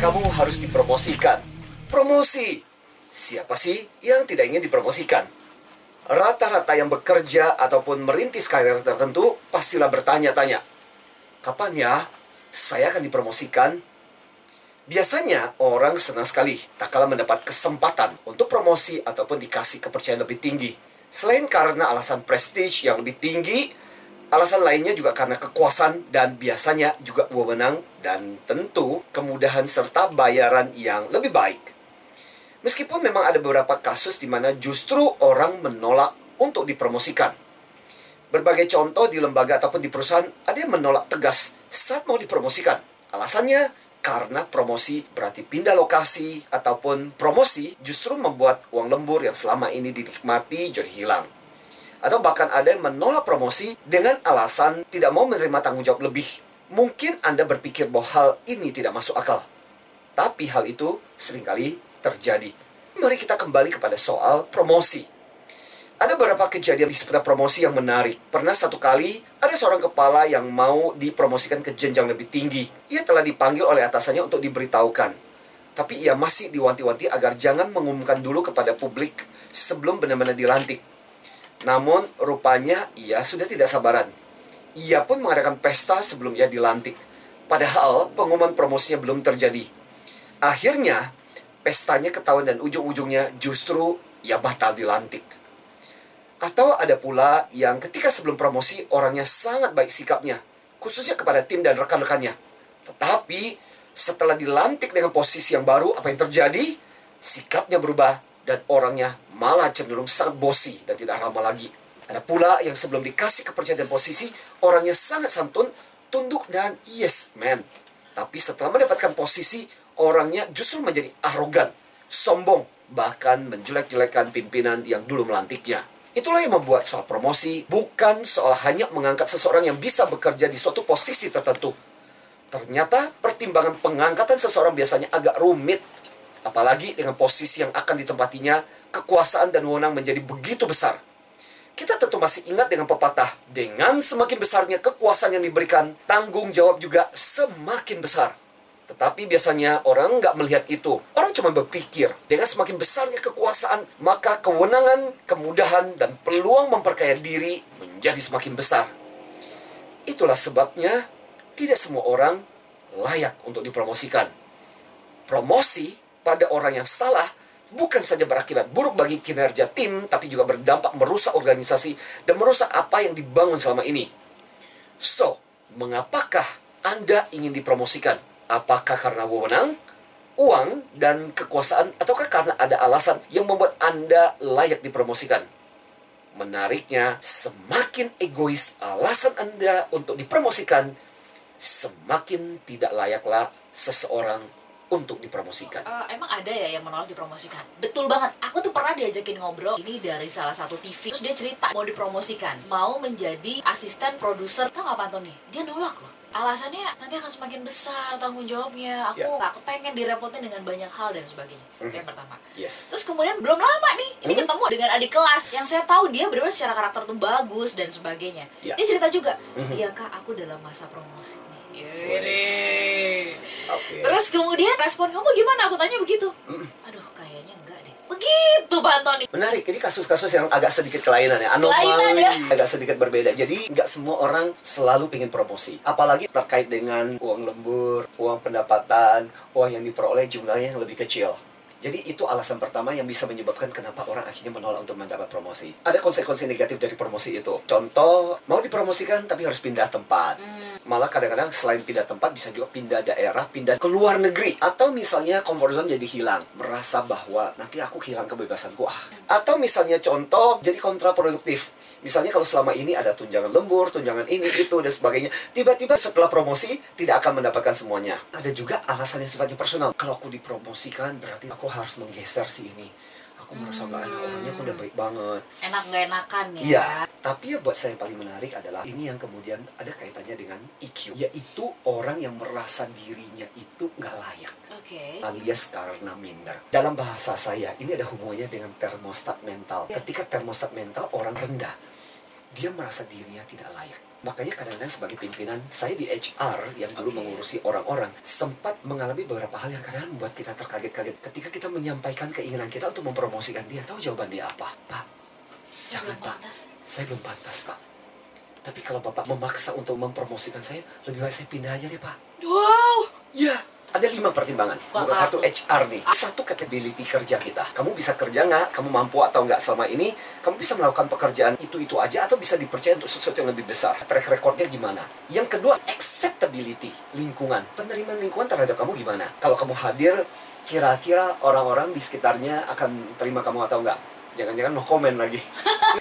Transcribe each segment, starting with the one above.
kamu harus dipromosikan. Promosi. Siapa sih yang tidak ingin dipromosikan? Rata-rata yang bekerja ataupun merintis karir tertentu pastilah bertanya-tanya, kapan ya saya akan dipromosikan? Biasanya orang senang sekali tak kalah mendapat kesempatan untuk promosi ataupun dikasih kepercayaan lebih tinggi. Selain karena alasan prestige yang lebih tinggi, alasan lainnya juga karena kekuasaan dan biasanya juga wewenang dan tentu kemudahan serta bayaran yang lebih baik. Meskipun memang ada beberapa kasus di mana justru orang menolak untuk dipromosikan. Berbagai contoh di lembaga ataupun di perusahaan ada yang menolak tegas saat mau dipromosikan. Alasannya karena promosi berarti pindah lokasi ataupun promosi justru membuat uang lembur yang selama ini dinikmati jadi hilang. Atau bahkan ada yang menolak promosi dengan alasan tidak mau menerima tanggung jawab lebih. Mungkin Anda berpikir bahwa hal ini tidak masuk akal. Tapi hal itu sering kali terjadi. Mari kita kembali kepada soal promosi. Ada beberapa kejadian di seputar promosi yang menarik. Pernah satu kali, ada seorang kepala yang mau dipromosikan ke jenjang lebih tinggi. Ia telah dipanggil oleh atasannya untuk diberitahukan. Tapi ia masih diwanti-wanti agar jangan mengumumkan dulu kepada publik sebelum benar-benar dilantik. Namun, rupanya ia sudah tidak sabaran. Ia pun mengadakan pesta sebelum ia dilantik. Padahal, pengumuman promosinya belum terjadi. Akhirnya, pestanya ketahuan dan ujung-ujungnya justru ia batal dilantik. Atau ada pula yang ketika sebelum promosi orangnya sangat baik sikapnya, khususnya kepada tim dan rekan-rekannya. Tetapi setelah dilantik dengan posisi yang baru, apa yang terjadi? Sikapnya berubah dan orangnya malah cenderung sangat bosi dan tidak ramah lagi. Ada pula yang sebelum dikasih kepercayaan dan posisi, orangnya sangat santun, tunduk dan yes man. Tapi setelah mendapatkan posisi, orangnya justru menjadi arogan, sombong, bahkan menjelek-jelekan pimpinan yang dulu melantiknya. Itulah yang membuat soal promosi bukan soal hanya mengangkat seseorang yang bisa bekerja di suatu posisi tertentu. Ternyata pertimbangan pengangkatan seseorang biasanya agak rumit. Apalagi dengan posisi yang akan ditempatinya, kekuasaan dan wewenang menjadi begitu besar. Kita tentu masih ingat dengan pepatah, dengan semakin besarnya kekuasaan yang diberikan, tanggung jawab juga semakin besar. Tetapi biasanya orang nggak melihat itu. Orang cuma berpikir, dengan semakin besarnya kekuasaan, maka kewenangan, kemudahan, dan peluang memperkaya diri menjadi semakin besar. Itulah sebabnya tidak semua orang layak untuk dipromosikan. Promosi pada orang yang salah bukan saja berakibat buruk bagi kinerja tim, tapi juga berdampak merusak organisasi dan merusak apa yang dibangun selama ini. So, mengapakah Anda ingin dipromosikan? Apakah karena wewenang, uang, dan kekuasaan, ataukah karena ada alasan yang membuat Anda layak dipromosikan? Menariknya, semakin egois alasan Anda untuk dipromosikan, semakin tidak layaklah seseorang untuk dipromosikan. Uh, emang ada ya yang menolak dipromosikan? Betul banget. Aku tuh pernah diajakin ngobrol ini dari salah satu TV. Terus dia cerita mau dipromosikan, mau menjadi asisten produser. Tahu nggak Antoni? Dia nolak loh. Alasannya nanti akan semakin besar tanggung jawabnya. Aku Ya. nggak kepengen direpotin dengan banyak hal dan sebagainya. Itu yang pertama. Yes. Terus kemudian belum lama nih, ini Hmm. ketemu dengan adik kelas yang saya tahu dia benar secara karakter tuh bagus dan sebagainya. Ya. Dia cerita juga, Mhm. iya kak aku dalam masa promosi nih. Wes. Terus kemudian respon kamu gimana? Aku tanya begitu. Mm. Aduh kayaknya enggak deh. Begitu Pak Antoni. Menarik, ini kasus-kasus yang agak sedikit kelainan ya, Kelainan anomali, ya. agak sedikit berbeda. Jadi nggak semua orang selalu pengen promosi, apalagi terkait dengan uang lembur, uang pendapatan, uang yang diperoleh jumlahnya yang lebih kecil. Jadi itu alasan pertama yang bisa menyebabkan kenapa orang akhirnya menolak untuk mendapat promosi. Ada konsekuensi negatif dari promosi itu. Contoh, mau dipromosikan tapi harus pindah tempat. Malah kadang-kadang selain pindah tempat bisa juga pindah daerah, pindah ke luar negeri. Atau misalnya comfort zone jadi hilang. Merasa bahwa nanti aku hilang kebebasanku. Ah. Atau misalnya contoh jadi kontraproduktif. Misalnya kalau selama ini ada tunjangan lembur, tunjangan ini, itu, dan sebagainya. Tiba-tiba setelah promosi tidak akan mendapatkan semuanya. Ada juga alasan yang sifatnya personal. Kalau aku dipromosikan berarti aku harus menggeser si ini. Aku merasa nggak enak, orangnya aku udah baik banget. Enak nggak enakan ya. Iya, tapi ya buat saya yang paling menarik adalah ini yang kemudian ada kaitannya dengan EQ, yaitu orang yang merasa dirinya itu nggak layak Oke. alias karena minder. Dalam bahasa saya, ini ada hubungannya dengan termostat mental. Ya. Ketika termostat mental orang rendah, dia merasa dirinya tidak layak. Makanya kadang-kadang sebagai pimpinan, saya di HR yang dulu mengurusi orang-orang, sempat mengalami beberapa hal yang kadang membuat kita terkaget-kaget. Ketika kita menyampaikan keinginan kita untuk mempromosikan dia, tahu jawaban dia apa? Pak, Saya jangan Pak, pantas. saya belum pantas Pak. Tapi kalau Bapak memaksa untuk mempromosikan saya, lebih baik saya pindah aja deh Pak. Wow. Ya, ada lima pertimbangan. Bukan kartu kartu. HR nih. Satu capability kerja kita. Kamu bisa kerja nggak? Kamu mampu atau nggak selama ini? Kamu bisa melakukan pekerjaan itu-itu aja atau bisa dipercaya untuk sesuatu yang lebih besar? Track recordnya gimana? Yang kedua, acceptability. Lingkungan. Penerimaan lingkungan terhadap kamu gimana? Kalau kamu hadir, kira-kira orang-orang di sekitarnya akan terima kamu atau nggak? Jangan-jangan no comment lagi.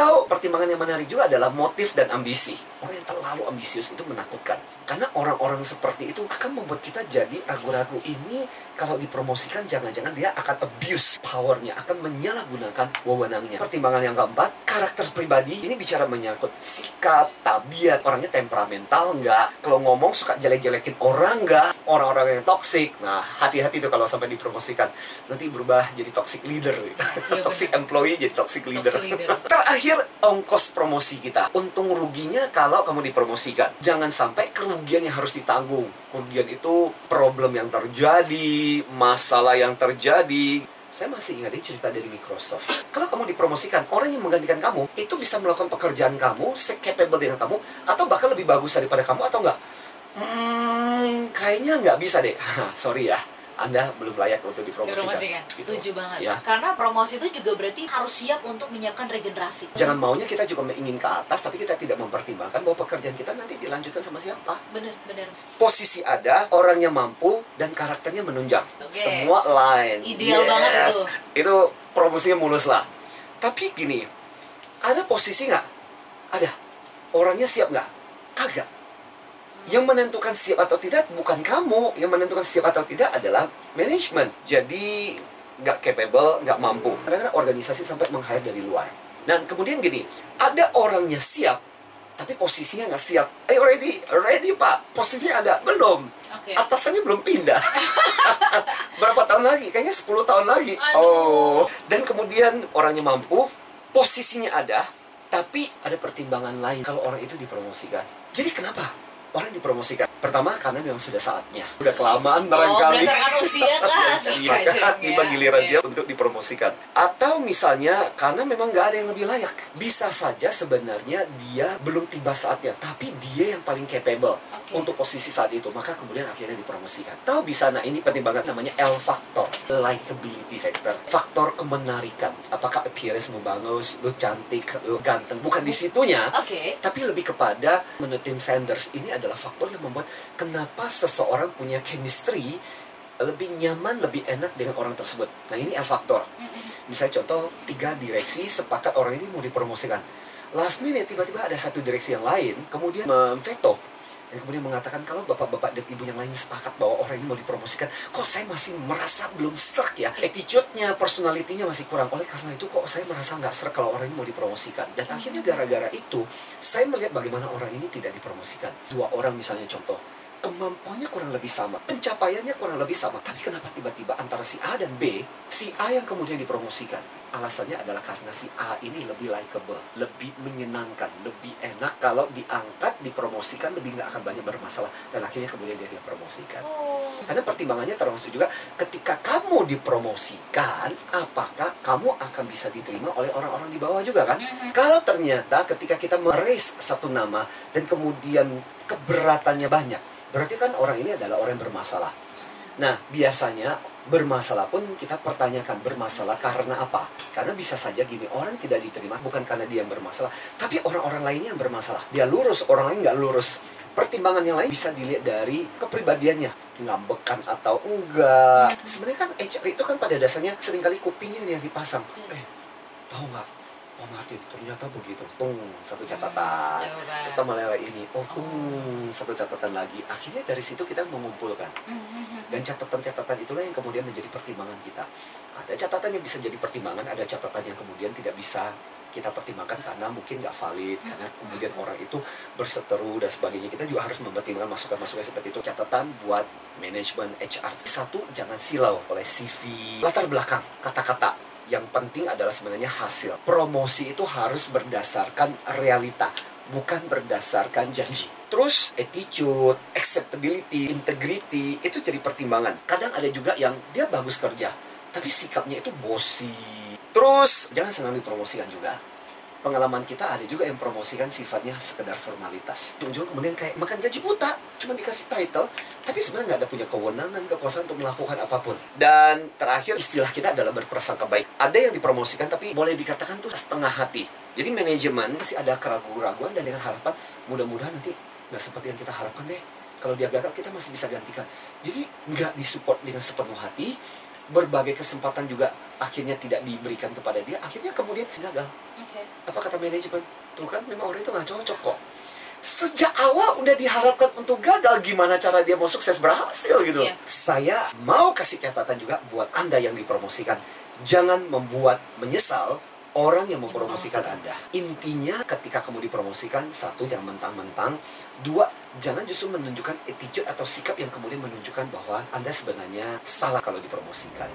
Atau pertimbangan yang menarik juga adalah motif dan ambisi. Orang yang terlalu ambisius itu menakutkan. Karena orang-orang seperti itu akan membuat kita jadi ragu-ragu. Ini kalau dipromosikan jangan-jangan dia akan abuse powernya, akan menyalahgunakan wewenangnya. Pertimbangan yang keempat, karakter pribadi. Ini bicara menyangkut sikap, tabiat, orangnya temperamental nggak? Kalau ngomong suka jelek-jelekin orang nggak? Orang-orang yang toxic. Nah, hati-hati tuh kalau sampai dipromosikan. Nanti berubah jadi toxic leader. Iya, toxic employee jadi toxic leader. Toxic leader. Terakhir, ongkos promosi kita. Untung ruginya kalau kamu dipromosikan. Jangan sampai kerugian yang harus ditanggung. Kerugian itu problem yang terjadi, masalah yang terjadi. Saya masih ingat ini cerita dari Microsoft. Kalau kamu dipromosikan, orang yang menggantikan kamu itu bisa melakukan pekerjaan kamu, se-capable dengan kamu, atau bahkan lebih bagus daripada kamu atau enggak? Hmm, kayaknya nggak bisa deh. Sorry ya, Anda belum layak untuk dipromosikan. Gitu. Setuju banget. Ya. Karena promosi itu juga berarti harus siap untuk menyiapkan regenerasi. Jangan maunya kita juga ingin ke atas, tapi kita tidak mempertimbangkan bahwa pekerjaan kita nanti dilanjutkan sama siapa. Bener, bener. Posisi ada, orangnya mampu, dan karakternya menunjang. Oke. Semua line. Ideal banget itu. Itu promosinya mulus lah. Tapi gini, ada posisi nggak? Ada. Orangnya siap nggak? Kagak. Yang menentukan siap atau tidak bukan kamu. Yang menentukan siap atau tidak adalah manajemen. Jadi nggak capable, nggak mampu. Kadang-kadang organisasi sampai meng-hire dari luar. Dan kemudian gini, ada orangnya siap, tapi posisinya nggak siap. Eh ready, ready pak, posisinya ada belum. Oke. Atasannya belum pindah. Berapa tahun lagi? Kayaknya 10 tahun lagi. Aduh. Oh. Dan kemudian orangnya mampu, posisinya ada, tapi ada pertimbangan lain kalau orang itu dipromosikan. Jadi kenapa? Orang dipromosikan. Pertama karena memang sudah saatnya. Udah kelamaan Oh, barangkali. berdasarkan usia kah? Usia kan tiba giliran dia untuk dipromosikan. Atau misalnya karena memang nggak ada yang lebih layak. Bisa saja sebenarnya dia belum tiba saatnya, tapi dia yang paling capable Oke. untuk posisi saat itu. Maka kemudian akhirnya dipromosikan. Tahu bisa, nah ini pertimbangan namanya L factor, likability factor, faktor kemenarikan. Apakah appearance mu bagus, lu cantik, lu ganteng? Bukan di situnya, Oke. tapi lebih kepada menurut Tim Sanders ini adalah faktor yang membuat kenapa seseorang punya chemistry lebih nyaman, lebih enak dengan orang tersebut. Nah ini L faktor. Misalnya contoh tiga direksi sepakat orang ini mau dipromosikan. Last minute tiba-tiba ada satu direksi yang lain kemudian memveto dan kemudian mengatakan kalau bapak-bapak dan ibu yang lain sepakat bahwa orang ini mau dipromosikan, kok saya masih merasa belum struck ya, attitude-nya, personality-nya masih kurang. Oleh karena itu kok saya merasa nggak struck kalau orang ini mau dipromosikan. Dan akhirnya gara-gara itu, saya melihat bagaimana orang ini tidak dipromosikan. Dua orang misalnya contoh, kemampuannya kurang lebih sama, pencapaiannya kurang lebih sama, tapi kenapa tiba-tiba antara si A dan B, si A yang kemudian dipromosikan? Alasannya adalah karena si A ini lebih likable, lebih menyenangkan, lebih enak kalau diangkat, dipromosikan, lebih nggak akan banyak bermasalah, dan akhirnya kemudian dia dipromosikan. Oh. Karena pertimbangannya termasuk juga ketika kamu dipromosikan, apakah kamu akan bisa diterima oleh orang-orang di bawah juga kan? Mhm. Kalau ternyata ketika kita meraise satu nama dan kemudian keberatannya banyak, berarti kan orang ini adalah orang yang bermasalah. Nah, biasanya bermasalah pun kita pertanyakan bermasalah karena apa? Karena bisa saja gini, orang tidak diterima bukan karena dia yang bermasalah, tapi orang-orang lainnya yang bermasalah. Dia lurus, orang lain nggak lurus. Pertimbangan yang lain bisa dilihat dari kepribadiannya, ngambekan atau enggak. Sebenarnya kan HR itu kan pada dasarnya sering kali kupingnya yang dipasang. Eh, tahu nggak? Martin, ternyata begitu. Tung, satu catatan. Jawaban. Kita meleleh ini. Oh, tung, satu catatan lagi. Akhirnya dari situ kita mengumpulkan. Mhm. Dan catatan-catatan itulah yang kemudian menjadi pertimbangan kita. Ada catatan yang bisa jadi pertimbangan, ada catatan yang kemudian tidak bisa kita pertimbangkan karena mungkin nggak valid, karena kemudian orang itu berseteru dan sebagainya. Kita juga harus mempertimbangkan masukan-masukan seperti itu. Catatan buat manajemen HR. Satu, jangan silau oleh CV, latar belakang, kata-kata Yang penting adalah sebenarnya hasil. Promosi itu harus berdasarkan realita, bukan berdasarkan janji. Terus attitude, acceptability, integrity itu jadi pertimbangan. Kadang ada juga yang dia bagus kerja, tapi sikapnya itu bosi. Terus jangan senang dipromosikan juga pengalaman kita ada juga yang promosikan sifatnya sekedar formalitas. Ujung kemudian kayak makan gaji buta, cuma dikasih title, tapi sebenarnya nggak ada punya kewenangan, kekuasaan untuk melakukan apa pun. Dan terakhir istilah kita adalah berprasangka baik. Ada yang dipromosikan tapi boleh dikatakan tuh setengah hati. Jadi manajemen masih ada keraguan-keraguan dan dengan harapan mudah-mudahan nanti nggak seperti yang kita harapkan deh. Kalau dia gagal kita masih bisa gantikan. Jadi nggak disupport dengan sepenuh hati, berbagai kesempatan juga akhirnya tidak diberikan kepada dia, akhirnya kemudian gagal. Oke. Apa kata manajemen? Tuh kan memang orang itu nggak cocok kok. Sejak awal udah diharapkan untuk gagal, gimana cara dia mau sukses berhasil gitu. Iya. Saya mau kasih catatan juga buat Anda yang dipromosikan. Jangan membuat menyesal orang yang mempromosikan Anda. Intinya ketika kamu dipromosikan, satu jangan mentang-mentang, dua jangan justru menunjukkan attitude atau sikap yang kemudian menunjukkan bahwa Anda sebenarnya salah kalau dipromosikan.